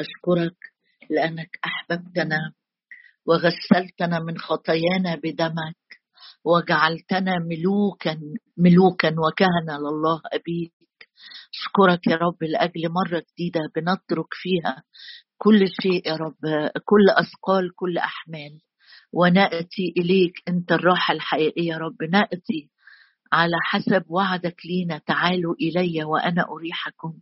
أشكرك لأنك أحببتنا وغسلتنا من خطايانا بدمك وجعلتنا ملوكا ملوكا وكهنة لله أبيك. أشكرك يا رب لأجل مرة جديدة بنترك فيها كل شيء يا رب كل أثقال كل أحمال. ونأتي إليك أنت الراحة الحقيقية يا رب. نأتي على حسب وعدك لينا. تعالوا إلي وأنا أريحكم.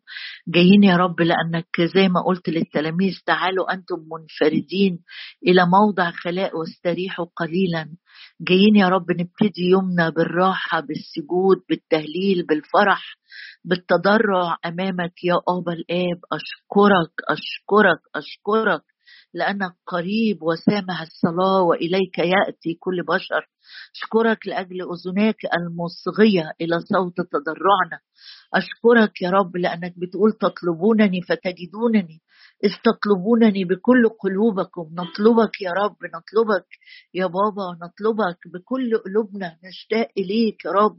جايين يا رب لأنك زي ما قلت للتلاميذ تعالوا أنتم منفردين إلى موضع خلاء واستريحوا قليلا. جايين يا رب نبتدي يومنا بالراحة بالسجود بالتهليل بالفرح بالتضرع أمامك يا أبا الآب. أشكرك أشكرك أشكرك. لأنك قريب وسامع الصلاة وإليك يأتي كل بشر. أشكرك لأجل أذناك المصغية إلى صوت تضرعنا. أشكرك يا رب لأنك بتقول تطلبونني فتجدونني. إذ تطلبونني بكل قلوبكم. نطلبك يا رب نطلبك يا بابا نطلبك بكل قلوبنا. نشتاق إليك يا رب.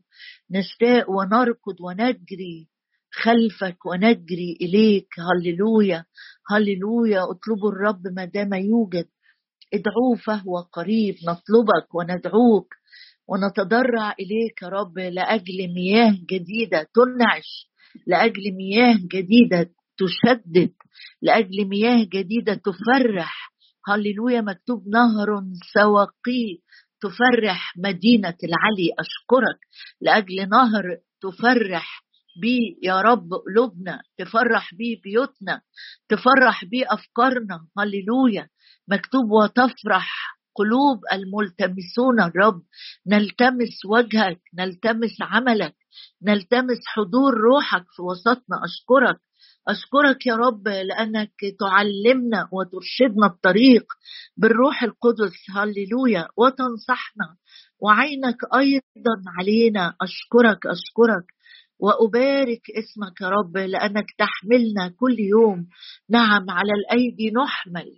نشتاق ونركض ونجري. خلفك ونجري إليك. هللويا هللويا. اطلبوا الرب ما دام يوجد. ادعوه فهو قريب. نطلبك وندعوك ونتضرع إليك يا رب لأجل مياه جديدة تنعش لأجل مياه جديدة تشدد لأجل مياه جديدة تفرح. هللويا. مكتوب نهر سواقي تفرح. مدينة العلي أشكرك. لأجل نهر تفرح. بيه يا رب قلوبنا تفرح بيه بيوتنا تفرح بيه أفكارنا. هللويا. مكتوب وتفرح قلوب الملتمسون الرب. نلتمس وجهك نلتمس عملك نلتمس حضور روحك في وسطنا. أشكرك. أشكرك يا رب لأنك تعلمنا وترشدنا الطريق بالروح القدس. هللويا. وتنصحنا. وعينك أيضا علينا. أشكرك أشكرك. وأبارك اسمك يا رب لأنك تحملنا كل يوم. نعم على الأيدي نحمل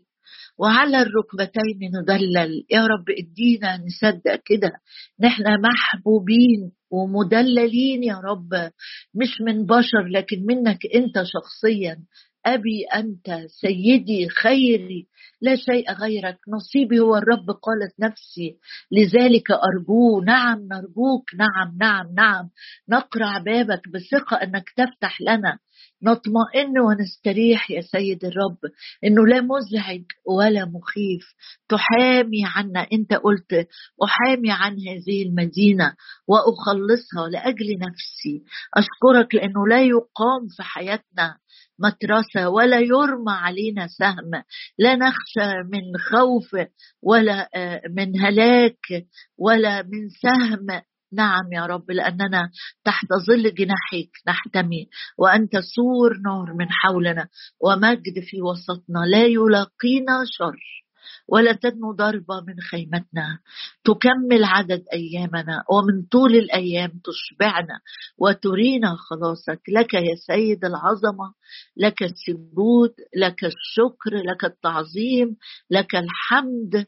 وعلى الركبتين ندلل. يا رب ادينا نصدق كده. نحن محبوبين ومدللين يا رب مش من بشر لكن منك أنت شخصيا. أبي أنت سيدي خيري لا شيء غيرك. نصيبي هو الرب قالت نفسي. لذلك أرجوه نعم نرجوك. نعم نعم نعم. نقرع بابك بثقة أنك تفتح لنا. نطمئن ونستريح يا سيد الرب إنه لا مزعج ولا مخيف. تحامي عنا أنت قلت. أحامي عن هذه المدينة وأخلصها لأجل نفسي. أشكرك لأنه لا يقام في حياتنا. مترسه ولا يرمى علينا سهم لا نخشى من خوف ولا آه، من هلاك ولا من سهم. نعم يا رب لأننا تحت ظل جناحك نحتمي وأنت سور نور من حولنا ومجد في وسطنا لا يلاقينا شر. ولا تدنو ضربة من خيمتنا. تكمل عدد أيامنا ومن طول الأيام تشبعنا وترينا خلاصك. لك يا سيد العظمة لك السجود لك الشكر لك التعظيم لك الحمد.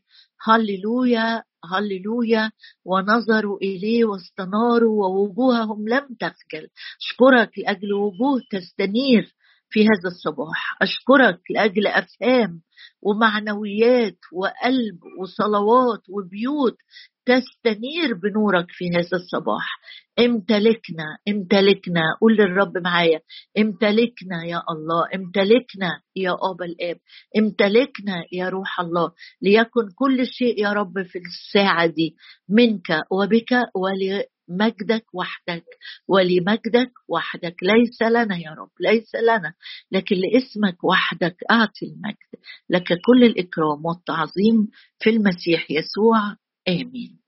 هللويا هللويا. ونظروا إليه واستناروا ووجوههم لم تخجل. أشكرك لأجل وجوه تستنير. في هذا الصباح. أشكرك لأجل أفهام ومعنويات وقلب وصلوات وبيوت تستنير بنورك في هذا الصباح. امتلكنا امتلكنا. قول للرب معايا. امتلكنا يا الله. امتلكنا يا ابا الآب. امتلكنا يا روح الله. ليكن كل شيء يا رب في الساعة دي منك وبك ول مجدك وحدك ولمجدك وحدك. ليس لنا يا رب ليس لنا لكن لاسمك وحدك. أعطي المجد لك كل الإكرام والتعظيم في المسيح يسوع. آمين.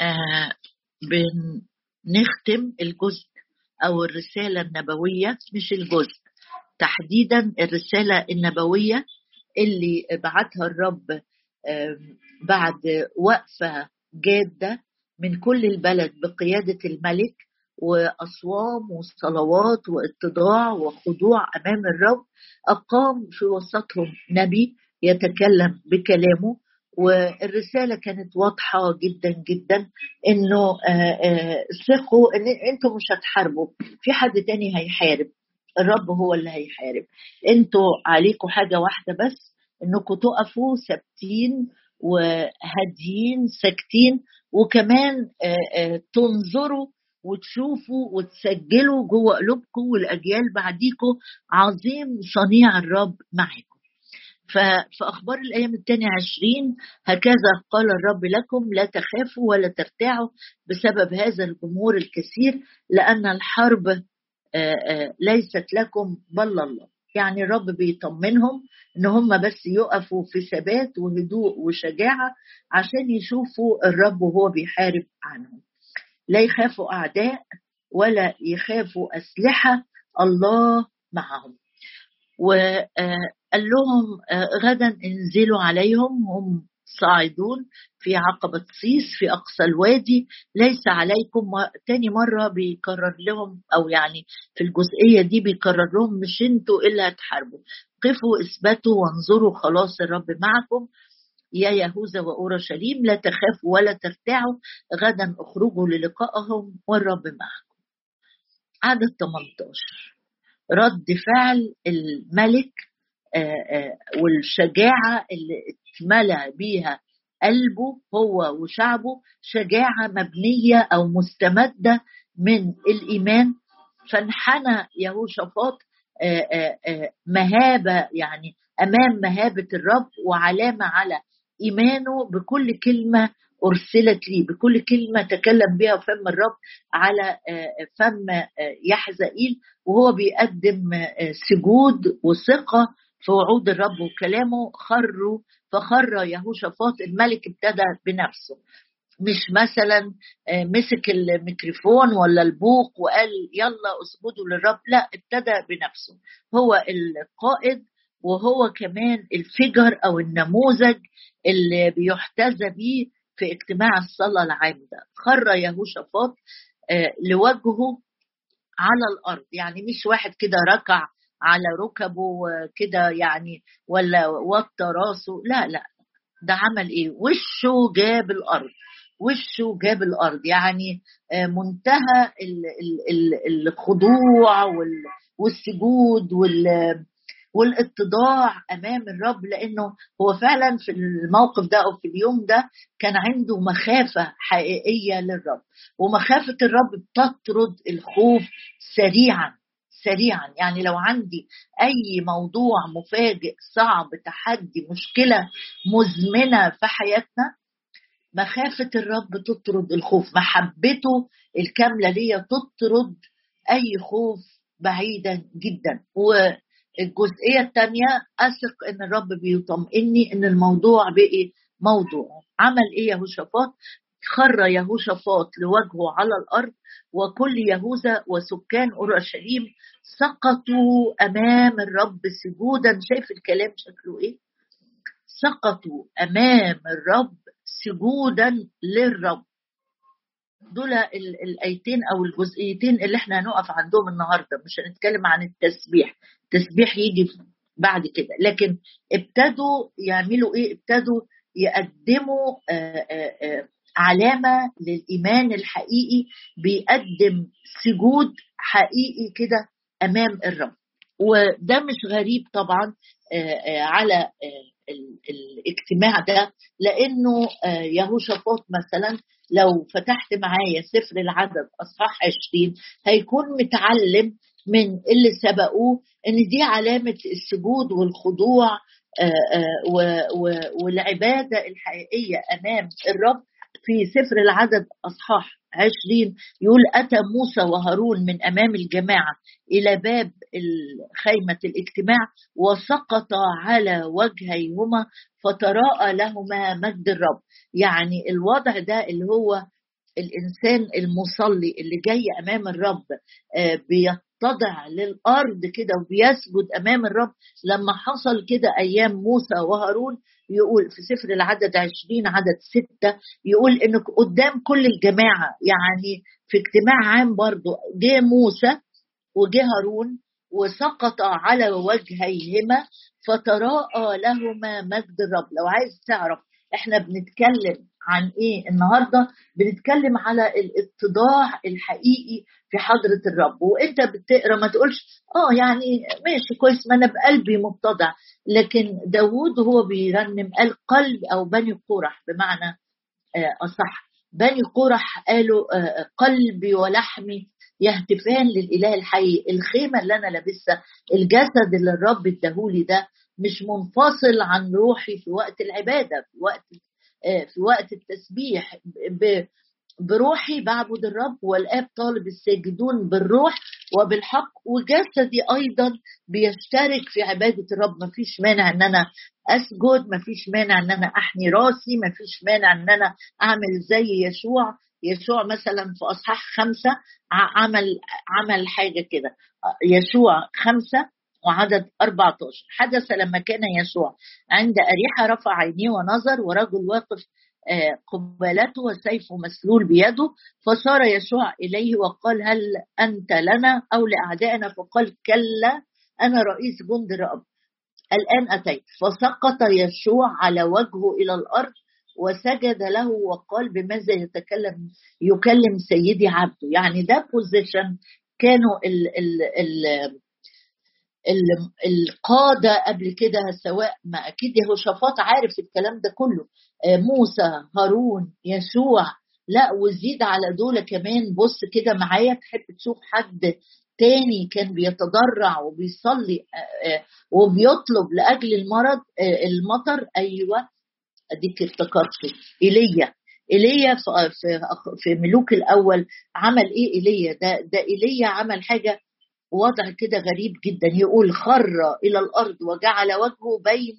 آه بنختم الجزء أو الرسالة النبوية مش الجزء تحديدا الرسالة النبوية اللي بعتها الرب بعد وقفة جادة من كل البلد بقيادة الملك وأصوام وصلوات واتضاع وخضوع أمام الرب. أقام في وسطهم نبي يتكلم بكلامه والرسالة كانت واضحة جدا جدا إنه آه، آه، ثقوا إن أنتم مش هتحاربوا في حد تاني هيحارب الرب هو اللي هيحارب. أنتوا عليكم حاجة واحدة بس إنكم تقفوا ثابتين وهاديين ساكتين وكمان تنظروا وتشوفوا وتسجلوا جوه قلوبكم والأجيال بعديكم. عظيم صنيع الرب معكم. ففي أخبار الأيام الثانية عشرين هكذا قال الرب لكم لا تخافوا ولا ترتاعوا بسبب هذا الجمهور الكثير لأن الحرب ليست لكم بل الله. يعني الرب بيطمنهم إن هم بس يقفوا في ثبات وهدوء وشجاعة عشان يشوفوا الرب وهو بيحارب عنهم. لا يخافوا أعداء ولا يخافوا أسلحة الله معهم. وقال لهم غدا انزلوا عليهم هم صاعدون في عقبة صيص في أقصى الوادي. ليس عليكم تاني مرة بيكرر لهم أو يعني في الجزئية دي بيكرر لهم مش أنتوا إلا هتحاربوا. قفوا اثبتوا وانظروا خلاص الرب معكم. يا يهوذا وأورشليم لا تخافوا ولا ترتعوا غدا أخرجوا للقائهم والرب معكم. عدد 18 رد فعل الملك والشجاعة اللي اتملى بيها قلبه هو وشعبه شجاعة مبنية أو مستمدة من الإيمان. فانحنى يهوشافاط مهابة يعني أمام مهابة الرب وعلامة على إيمانه بكل كلمة أرسلت لي بكل كلمة تكلم بها فم الرب على فم يحزائيل وهو بيقدم سجود وثقة في وعود الرب وكلامه خروا فخر يهوشافاط الملك ابتدى بنفسه. مش مثلا مسك الميكروفون ولا البوق وقال يلا اسجدوا للرب لا ابتدى بنفسه. هو القائد وهو كمان الفجر أو النموذج اللي بيحتذى به في اجتماع الصلاة العام ده خر يهوشافاط لوجهه على الأرض. يعني مش واحد كده ركع على ركبه كده يعني ولا وطى راسه؟ لا لا. ده عمل إيه؟ وشه جاب الأرض وشه جاب الأرض. يعني منتهى الخضوع والسجود والاتضاع أمام الرب لأنه هو فعلا في الموقف ده أو في اليوم ده كان عنده مخافة حقيقية للرب. ومخافة الرب بتطرد الخوف سريعا. سريعا. يعني لو عندي أي موضوع مفاجئ صعب تحدي مشكلة مزمنة في حياتنا مخافة الرب تطرد الخوف. محبته الكاملة ليا تطرد أي خوف بعيدا جدا. والجزئية الثانية أثق إن الرب بيطمئني إن الموضوع بقي موضوع. عمل إيه يهوشافاط؟ خر يهوشافاط لوجهه على الأرض وكل يهوذا وسكان أورشليم سقطوا أمام الرب سجودا. شايف الكلام شكله إيه؟ سقطوا أمام الرب سجودا للرب. دول الآيتين أو الجزئيتين اللي إحنا هنقف عندهم النهارده مش هنتكلم عن التسبيح. التسبيح يجي بعد كده. لكن ابتدوا يعملوا إيه؟ ابتدوا يقدموا آآ آآ علامة للإيمان الحقيقي بيقدم سجود حقيقي كده أمام الرب. وده مش غريب طبعا على الاجتماع ده لأنه يهوشافاط مثلا لو فتحت معايا سفر العدد أصحاح 20 هيكون متعلم من اللي سبقوه إن دي علامة السجود والخضوع والعبادة الحقيقية أمام الرب في سفر العدد أصحاح عشرين يقول أتى موسى وهارون من أمام الجماعة إلى باب خيمة الاجتماع وسقط على وجهيهما فتراءى لهما مجد الرب. يعني الوضع ده اللي هو الإنسان المصلي اللي جاي أمام الرب بيتضع للأرض كده وبيسجد أمام الرب. لما حصل كده أيام موسى وهارون يقول في سفر العدد عشرين عدد ستة يقول انك قدام كل الجماعة يعني في اجتماع عام برضو جه موسى وجه هارون وسقط على وجهيهما فتراءى لهما مجد الرب. لو عايز تعرف إحنا بنتكلم عن إيه النهارده بنتكلم على الاتضاع الحقيقي في حضرة الرب. وإنت بتقرأ ما تقولش آه يعني ماشي كويس ما أنا بقلبي متضع لكن داوود هو بيرنم قال قلب أو بني قرح بمعنى آه، أصح. بني قرح قالوا آه، قلبي ولحمي يهتفان للإله الحي. الخيمة اللي أنا لابسها الجسد اللي الرب اداهولي ده مش منفصل عن روحي في وقت العبادة في وقت آه، في وقت التسبيح بروحي بعبد الرب والآب طالب الساجدون بالروح وبالحق وجسدي أيضا بيشترك في عبادة الرب. ما فيش مانع إن أنا أسجد ما فيش مانع إن أنا احني راسي ما فيش مانع إن أنا أعمل زي يشوع يشوع مثلا في أصحاح خمسة عمل عمل حاجة كده. يشوع خمسة وعدد 14 حدث لما كان يشوع عند أريحة رفع عينيه ونظر ورجل واقف قبالته وسيفه مسلول بيده فصار يشوع إليه وقال هل أنت لنا أو لأعدائنا؟ فقال كلا أنا رئيس جند الرب الآن أتيت. فسقط يشوع على وجهه إلى الأرض وسجد له وقال بماذا يتكلم؟ يكلم سيدي عبده. يعني ده بوزيشن كانوا ال ال ال القادة قبل كده سواء ما أكيد يهوشافاط عارف الكلام ده كله. آه، موسى هارون يشوع لا وزيد على دول كمان. بص كده معايا تحب تشوف حد تاني كان بيتضرع وبيصلي آه، آه، وبيطلب لأجل المرض المطر؟ أيوه. أديك افتكرته إيليا. إيليا في في ملوك الأول عمل إيه؟ إيليا. ده ده إيليا عمل حاجة وضع كده غريب جدا يقول خر إلى الأرض وجعل وجهه بين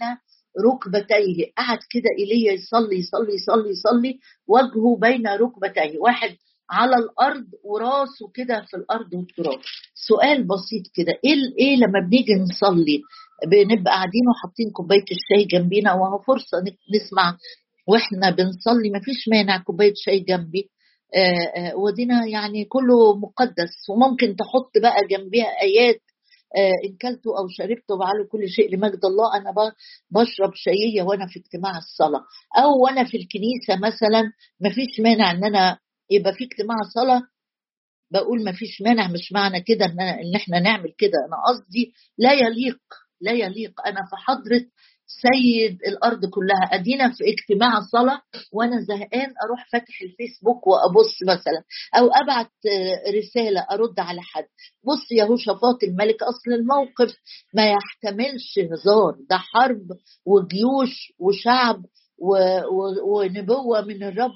ركبتيه. قعد كده ايليا يصلي يصلي يصلي يصلي وجهه بين ركبتيه. واحد على الأرض وراسه كده في الأرض والتراب. سؤال بسيط كده إيه إيه لما بنيجي نصلي؟ بنبقى قاعدين وحاطين كوباية الشاي جنبينا وهو فرصة نسمع وإحنا بنصلي مفيش مانع كوباية شاي جنبي. ودينا يعني كله مقدس. وممكن تحط بقى جنبها آيات آه، إن كلت أو شربت وفعلوا كل شيء لمجد الله. أنا بشرب شاييه وأنا في اجتماع الصلاة. أو وأنا في الكنيسة مثلا ما فيش مانع إن أنا يبقى في اجتماع صلاة. بقول ما فيش مانع مش معنى كده إن, إحنا نعمل كده. أنا قصدي لا يليق لا يليق. أنا في حضرة سيد الأرض كلها. أدينا في اجتماع صلاة وأنا زهقان أروح فاتح الفيسبوك وأبص مثلا أو أبعت رسالة أرد على حد. بص يا هوشافاط الملك أصل الموقف. ما يحتملش هزار. ده حرب وجيوش وشعب ونبوة من الرب.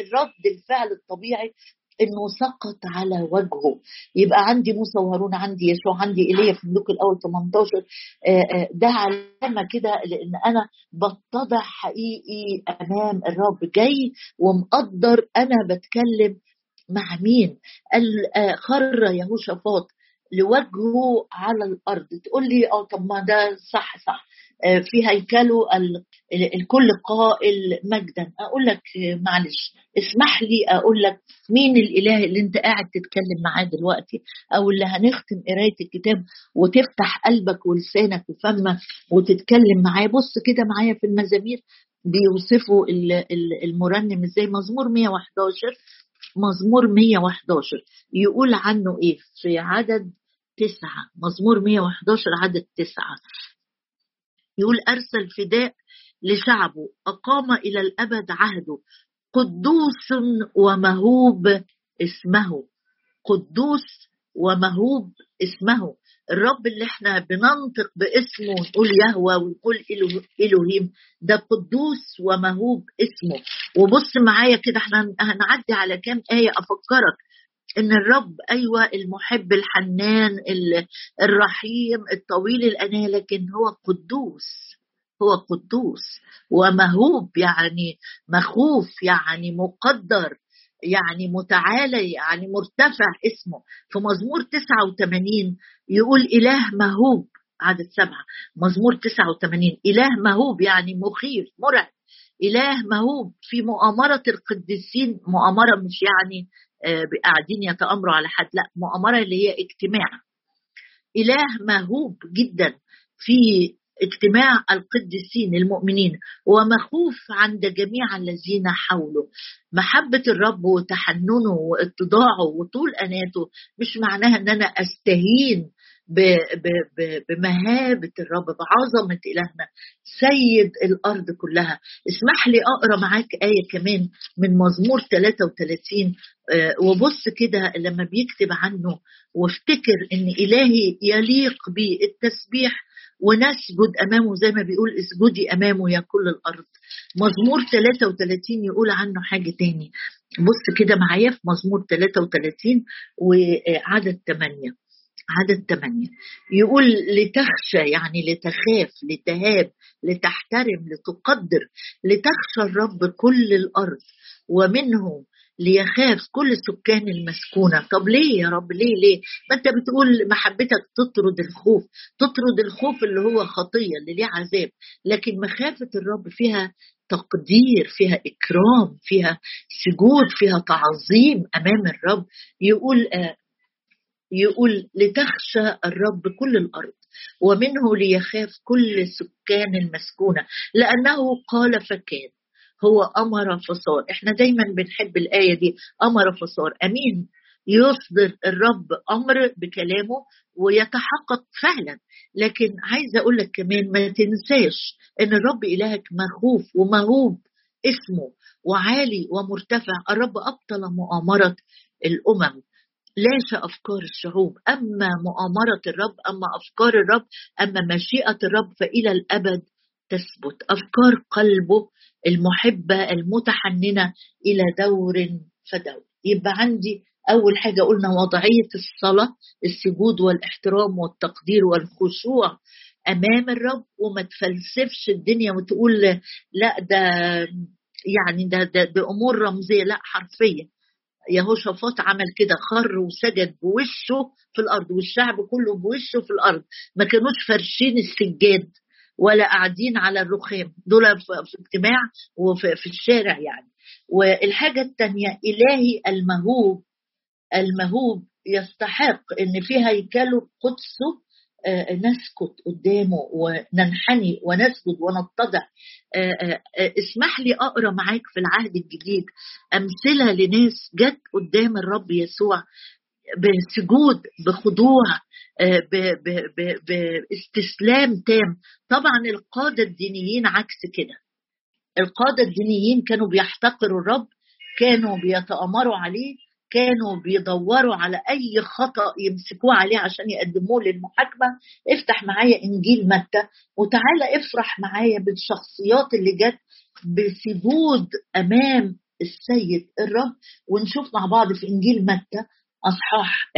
الرد الفعل الطبيعي إنه سقط على وجهه. يبقى عندي موسى وهارون عندي يشوع عندي ايليا في الملوك الأول 18 آه، آه، ده علامة كده لأن أنا بتضع حقيقي أمام الرب. جاي ومقدر أنا بتكلم مع مين. آه، خر يهوشافاط لوجهه على الأرض. تقول لي آه طب ما ده صح صح. في هيكله الكل قائل مجدا. أقول لك معلش اسمح لي أقول لك مين الإله اللي أنت قاعد تتكلم معاه دلوقتي؟ أو اللي هنختم قراية الكتاب وتفتح قلبك ولسانك وفمك وتتكلم معاه. بص كده معايا في المزامير بيوصفوا المرنم إزاي؟ مزمور 111 مزمور 111 يقول عنه إيه؟ في عدد تسعة. مزمور 111 عدد تسعة. يقول أرسل فداء لشعبه أقام إلى الأبد عهده. قدوس ومهوب اسمه. قدوس ومهوب اسمه. الرب اللي إحنا بننطق باسمه ونقول يهوى ونقول إلهيم ده قدوس ومهوب اسمه. وبص معايا كده إحنا هنعدي على كام آية؟ أفكرك. إن الرب أيوه المحب الحنان الرحيم الطويل الأناة لكن هو قدوس هو قدوس ومهوب يعني مخوف يعني مقدر يعني متعالي يعني مرتفع اسمه. في مزمور 89 يقول إله مهوب عدد سبعة. مزمور 89 إله مهوب يعني مخيف مرعب. إله مهوب في مؤامرة القديسين مؤامرة مش يعني قاعدين يتأمروا على حد. لا مؤامرة اللي هي اجتماع. إله مهوب جدا في اجتماع القديسين المؤمنين ومخوف عند جميع الذين حوله. محبة الرب وتحننه واتضاعه وطول أناته مش معناها أن أنا أستهين بمهابة الرب بعظمة إلهنا سيد الأرض كلها. اسمح لي أقرأ معاك آية كمان من مزمور 33 آه، وبص كده لما بيكتب عنه وافتكر إن إلهي يليق بالتسبيح ونسجد أمامه زي ما بيقول اسجدي أمامه يا كل الأرض. مزمور 33 يقول عنه حاجة تاني. بص كده معايا في مزمور 33 وعدد 8 عدد 8 يقول لتخشى يعني لتخاف لتهاب لتحترم لتقدر لتخشى الرب كل الأرض ومنه ليخاف كل سكان المسكونة. طب ليه يا رب؟ ليه ليه؟ ما أنت بتقول محبتك تطرد الخوف تطرد الخوف اللي هو خطية اللي ليه عذاب. لكن مخافة الرب فيها تقدير فيها إكرام فيها سجود فيها تعظيم أمام الرب. يقول آه يقول لتخشى الرب كل الأرض ومنه ليخاف كل سكان المسكونة. لأنه قال فكان هو أمر فصار. إحنا دايما بنحب الآية دي أمر فصار. أمين. يصدر الرب أمر بكلامه ويتحقق فعلا. لكن عايزه أقول لك كمان ما تنساش إن الرب إلهك مخوف ومهوب اسمه وعالي ومرتفع. الرب أبطل مؤامرة الأمم. لاشى أفكار الشعوب أما مؤامرة الرب أما أفكار الرب أما مشيئة الرب فإلى الأبد تثبت. أفكار قلبه المحبة المتحننة إلى دور فدور يبقى عندي أول حاجة قلنا وضعية الصلاة السجود والاحترام والتقدير والخشوع أمام الرب. وما تفلسفش الدنيا وتقول لا ده يعني ده, ده, امور رمزية لا حرفية. يهوشافاط عمل كده خر وسجد بوشه في الأرض والشعب كله بوشه في الأرض. ما كانوش فرشين السجاد ولا قاعدين على الرخام. دول في اجتماع وفي الشارع يعني. والحاجة الثانية إلهي المهوب. المهوب يستحق إن في هيكله قدسه نسكت قدامه وننحني ونسجد ونتضع آه، آه، اسمح لي أقرأ معاك في العهد الجديد أمثلة لناس جت قدام الرب يسوع بسجود بخضوع باستسلام تام. طبعا القادة الدينيين عكس كده. القادة الدينيين كانوا بيحتقروا الرب كانوا بيتأمروا عليه كانوا بيدوروا على أي خطأ يمسكوه عليه عشان يقدموه للمحاكمة افتح معايا إنجيل متى وتعالى افرح معايا بالشخصيات اللي جت بسجود أمام السيد الرب ونشوف مع بعض في إنجيل متى. أصحاح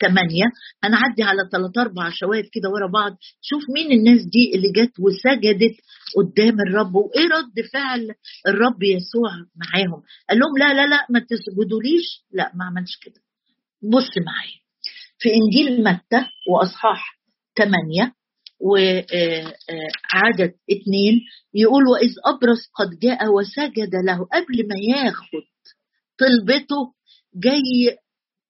8 آه، آه، هنعدي على ثلاث أربع شواهد كده ورا بعض. شوف مين الناس دي اللي جت وسجدت قدام الرب وإيه رد فعل الرب يسوع معاهم. قال لهم لا لا لا ما تسجدوليش. لا ما عملش كده. بص معايا. في إنجيل متى وأصحاح 8 وعدد آه، اثنين يقول وإذ أبرص قد جاء وسجد له قبل ما ياخد طلبته جاي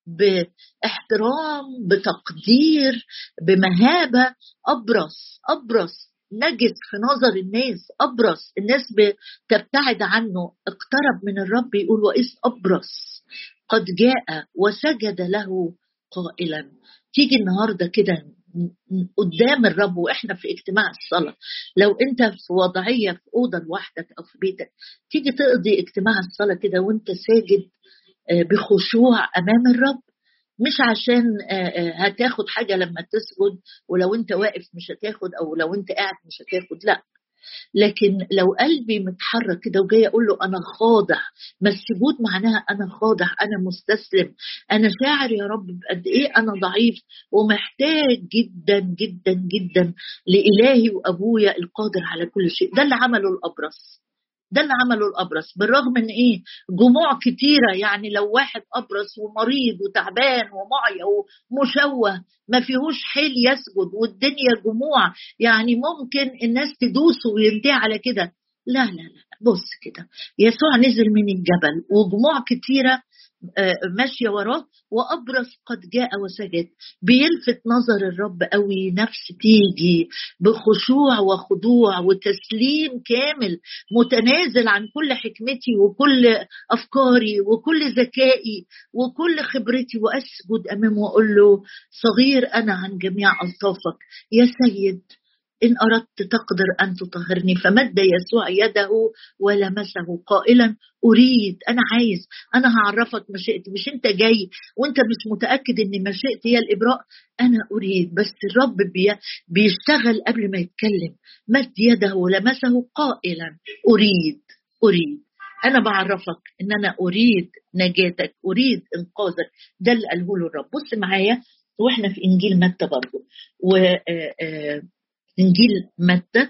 باحترام بتقدير بمهابة. أبرص أبرص. نجس في نظر الناس. أبرص. الناس بتبتعد عنه. اقترب من الرب. يقول وإذ أبرص. قد جاء وسجد له قائلا. تيجي النهارده كده قدام الرب وإحنا في اجتماع الصلاة. لو أنت في وضعية في أوضة لوحدك أو في بيتك تيجي تقضي اجتماع الصلاة كده وأنت ساجد بخشوع أمام الرب. مش عشان آه، آه، هتاخد حاجة لما تسجد ولو أنت واقف مش هتاخد أو لو أنت قاعد مش هتاخد لا. لكن لو قلبي متحرك كده وجاي أقول له أنا خاضع ما السجود معناها أنا خاضع أنا مستسلم أنا شاعر يا رب بقد إيه أنا ضعيف ومحتاج جدا جدا جدا لإلهي وأبويا القادر على كل شيء. ده اللي عمله الأبرص. ده اللي عمله الأبرص بالرغم من إيه جموع كتيرة يعني لو واحد أبرص ومريض وتعبان ومعيا ومشوه ما فيهوش حيل يسجد والدنيا جموع يعني ممكن الناس تدوسه وينتهي على كده. لا لا لا بص كده يسوع نزل من الجبل وجموع كتيرة آه، ماشية وراه وابرص قد جاء وسجد. بيلفت نظر الرب قوي نفس تيجي بخشوع وخضوع وتسليم كامل متنازل عن كل حكمتي وكل أفكاري وكل ذكائي وكل خبرتي. وأسجد أمامه وأقول له صغير أنا عن جميع ألطافك يا سيد إن أردت تقدر أن تطهرني فمد يسوع يده ولمسه قائلا أريد أنا عايز أنا هعرفك مشيئتي مش أنت جاي وأنت مش متأكد إن مشيئتي هي الإبراء؟ أنا أريد بس الرب بي بيشتغل قبل ما يتكلم مد يده ولمسه قائلا أريد أريد. أنا بعرفك إن أنا أريد نجاتك أريد إنقاذك. ده اللي قاله له الرب. بص معايا وإحنا في إنجيل متى برضه؟ و آه، آه، إنجيل متى؟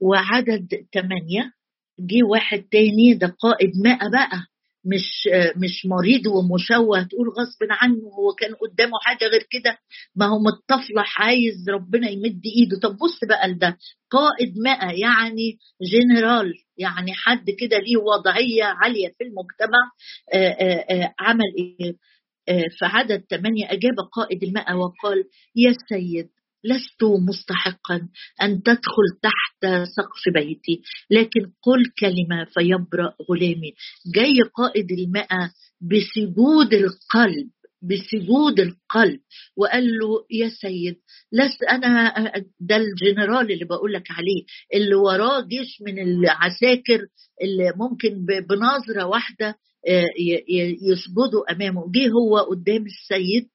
وعدد ثمانية. جه واحد تاني ده قائد ماء بقى مش مش مريض ومشوه. تقول غصب عنه هو كان قدامه حاجة غير كده؟ ما هو متطفلح عايز ربنا يمد إيده. طب بص بقى لده. قائد ماء يعني جنرال يعني حد كده ليه وضعية عالية في المجتمع. آآ آآ عمل إيه؟ في عدد ثمانية أجاب قائد الماء وقال يا سيد لست مستحقا أن تدخل تحت سقف بيتي لكن قل كلمة فيبرأ غلامي. جاي قائد الماء بسجود القلب بسجود القلب. وقال له يا سيد لست أنا ده الجنرال اللي بقول لك عليه اللي وراه جيش من العساكر اللي ممكن بنظرة واحدة آه، يسجدوا أمامه. جه هو قدام السيد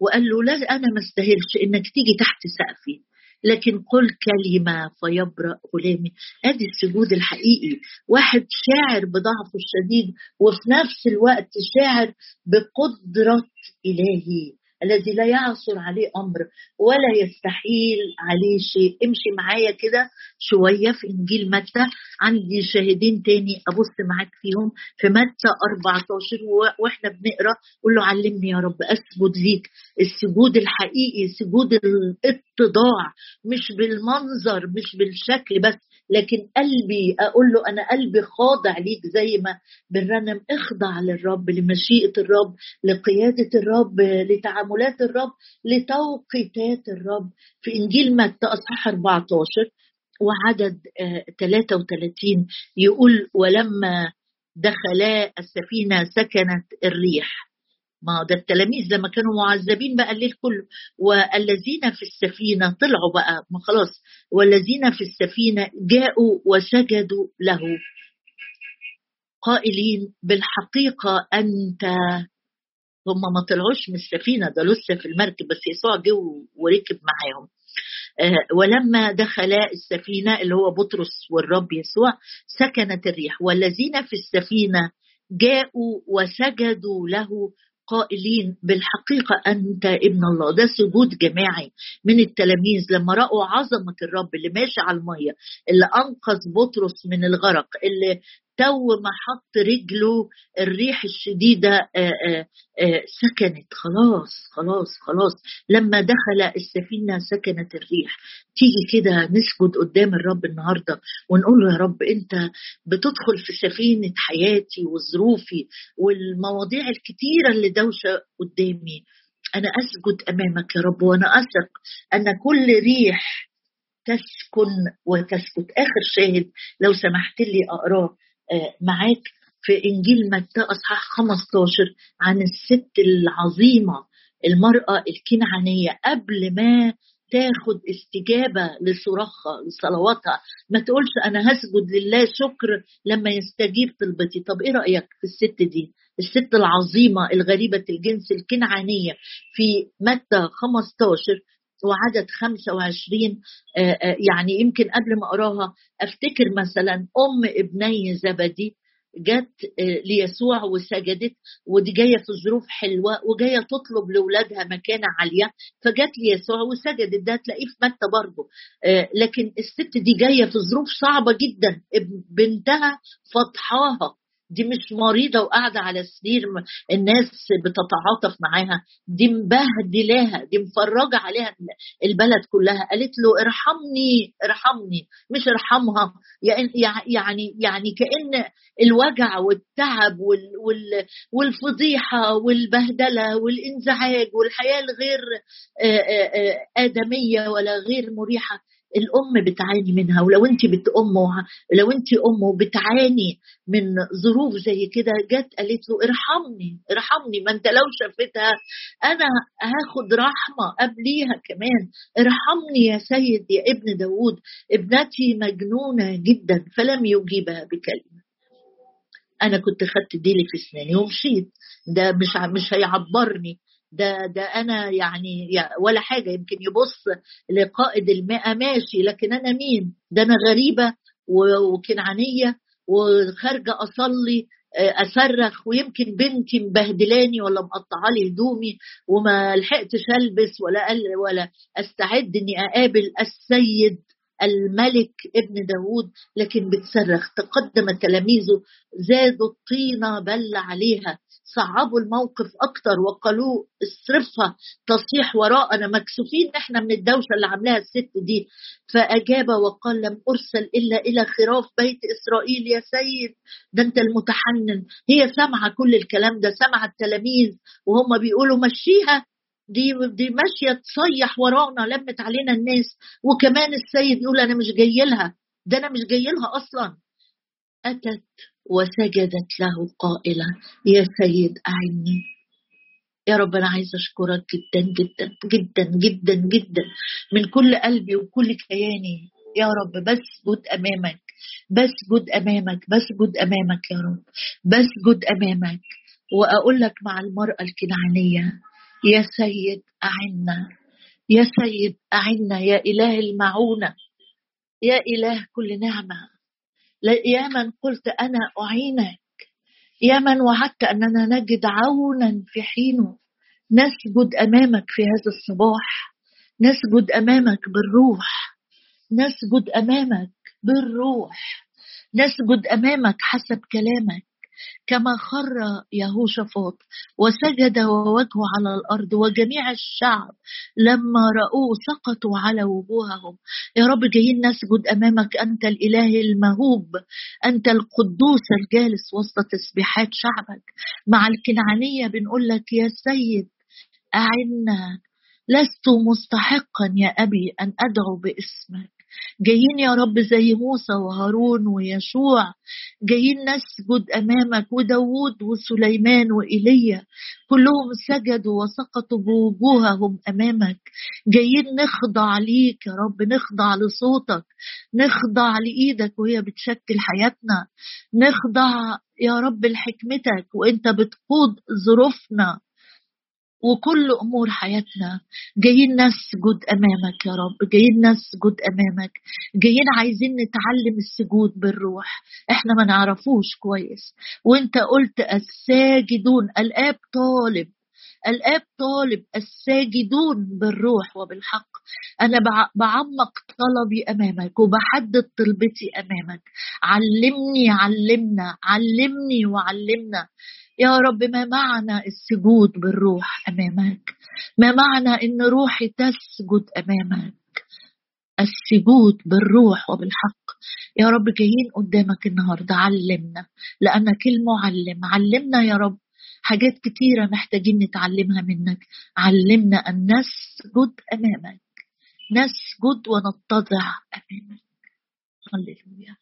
وقال له لا أنا ما استاهلش إنك تيجي تحت سقفي. لكن قل كلمة فيبرأ غلامي. أدي السجود الحقيقي. واحد شاعر بضعفه الشديد وفي نفس الوقت شاعر بقدرة إلهي. الذي لا يعصر عليه أمر ولا يستحيل عليه شيء. امشي معايا كده شوية في إنجيل متى. عندي شاهدين تاني أبص معاك فيهم. في متى 14 وإحنا بنقرأ. قول له علمني يا رب أسجد ليك. السجود الحقيقي سجود الاتضاع مش بالمنظر مش بالشكل بس. لكن قلبي أقول له أنا قلبي خاضع ليك زي ما بنرنم اخضع للرب لمشيئة الرب لقيادة الرب لتعاملات الرب لتوقيتات الرب. في إنجيل متى أصحاح 14 وعدد 33 آه، يقول ولما دخلا السفينة سكنت الريح. ما ده التلاميذ لما كانوا معذبين بقى الليل كله. والذين في السفينة طلعوا بقى ما خلاص. والذين في السفينة جاءوا وسجدوا له. قائلين بالحقيقة أنت هم ما طلعوش من السفينة ده لسه في المركب بس يسوع جه وركب معاهم. آه، ولما دخلا السفينة اللي هو بطرس والرب يسوع سكنت الريح. والذين في السفينة جاءوا وسجدوا له. قائلين بالحقيقة أنت ابن الله. ده سجود جماعي من التلاميذ. لما رأوا عظمة الرب اللي ماشي على المية اللي أنقذ بطرس من الغرق اللي تو ما حط رجله الريح الشديدة آه، آه، آه، سكنت. خلاص خلاص خلاص. لما دخل السفينة سكنت الريح. تيجي كده نسجد قدام الرب النهاردة ونقول له يا رب أنت بتدخل في سفينة حياتي وظروفي والمواضيع الكتيرة اللي دوشة قدامي. أنا أسجد أمامك يا رب وأنا أثق أن كل ريح تسكن وتسكت. آخر شاهد لو سمحت لي أقرأه. آه، معاك في إنجيل متى أصحاح 15 عن الست العظيمة المرأة الكنعانية قبل ما تاخد استجابة لصراخها لصلواتها. ما تقولش أنا هسجد لله شكر لما يستجيب طلبتي. طب إيه رأيك في الست دي؟ الست العظيمة الغريبة الجنس الكنعانية في متى 15 وعدد 25 آه، آه، يعني يمكن قبل ما أقراها أفتكر مثلا أم ابني زبدي جت آه، ليسوع وسجدت ودي جاية في ظروف حلوة وجاية تطلب لاولادها مكانه عالية فجت ليسوع وسجدت. ده تلاقيه في متى برضه. لكن الست دي جاية في ظروف صعبة جدا. بنتها فضحاها. دي مش مريضة وقاعدة على سرير الناس بتتعاطف معاها. دي مبهدلاها دي مفرجة عليها البلد كلها. قالت له ارحمني ارحمني. مش ارحمها. يعني يعني كأن الوجع والتعب والفضيحة والبهدلة والانزعاج والحياة الغير آدمية ولا غير مريحة. الأم بتعاني منها ولو انت بت امه لو انت أمه بتعاني من ظروف زي كده جت قالت له ارحمني ارحمني ما انت لو شافتها أنا هاخد رحمة قبليها كمان. ارحمني يا سيد يا ابن داوود ابنتي مجنونة جدا فلم يجيبها بكلمة. أنا كنت خدت ديلي في أسناني ومشيت. ده مش مش هيعبرني. ده ده أنا يعني ولا حاجة يمكن يبص لقائد المئة ماشي لكن أنا مين؟ ده أنا غريبة وكنعانية وخارجة أصلي أصرخ ويمكن بنتي مبهدلاني ولا مقطعة لي هدومي وما لحقتش ألبس ولا ولا أستعد إني أقابل السيد الملك ابن داود لكن بتصرخ تقدم تلاميذه زادوا الطينة بل عليها. صعبوا الموقف أكتر وقالوا اصرفها تصيح وراءنا مكسوفين إحنا من الدوشة اللي عاملاها الست دي. فأجاب وقال لم أرسل إلا إلى خراف بيت إسرائيل يا سيد. ده أنت المتحنن. هي سامعة كل الكلام ده سامعة التلاميذ وهم بيقولوا مشيها. دي دي ماشية تصيح ورانا لمت علينا الناس. وكمان السيد يقول أنا مش جاي لها. ده أنا مش جاي لها أصلا. أتت وسجدت له قائله يا سيد أعني. يا رب أنا عايزه أشكرك جدا جدا جدا جدا جدا. من كل قلبي وكل كياني. يا رب بسجد أمامك. بسجد أمامك بسجد أمامك يا رب. بسجد أمامك. وأقول لك مع المرأة الكنعانية يا سيد أعنا. يا سيد أعنا. يا إله المعونة. يا إله كل نعمة. يا من قلت أنا أعينك. يا من وعدت أننا نجد عونا في حينه نسجد أمامك في هذا الصباح. نسجد أمامك بالروح. نسجد أمامك بالروح. نسجد أمامك حسب كلامك. كما خر يهوشافاط وسجد ووجهه على الأرض وجميع الشعب لما رأوه سقطوا على وجوههم. يا رب جايين نسجد أمامك أنت الإله المهوب أنت القدوس الجالس وسط تسبيحات شعبك. مع الكنعانية بنقول لك يا سيد أعنا لست مستحقا يا أبي أن أدعو باسمك. جايين يا رب زي موسى وهارون ويشوع جايين نسجد أمامك وداوود وسليمان وإيليا. كلهم سجدوا وسقطوا بوجوههم أمامك. جايين نخضع ليك يا رب نخضع لصوتك نخضع لإيدك وهي بتشكل حياتنا. نخضع يا رب لحكمتك وإنت بتقود ظروفنا. وكل أمور حياتنا. جايين نسجد أمامك يا رب. جايين نسجد أمامك. جايين عايزين نتعلم السجود بالروح. إحنا ما نعرفوش كويس. وإنت قلت الساجدون. الآب طالب. الآب طالب الساجدون بالروح وبالحق. أنا بعمق طلبي أمامك وبحدد طلبتي أمامك. علمني علمنا علمني وعلمنا. يا رب ما معنى السجود بالروح أمامك. ما معنى إن روحي تسجد أمامك. السجود بالروح وبالحق. يا رب جايين قدامك النهارده علمنا. لأنك المعلم. علمنا يا رب. حاجات كتيرة محتاجين نتعلمها منك. علمنا أن نسجد أمامك. نسجد ونتضع أمامك. هللويا.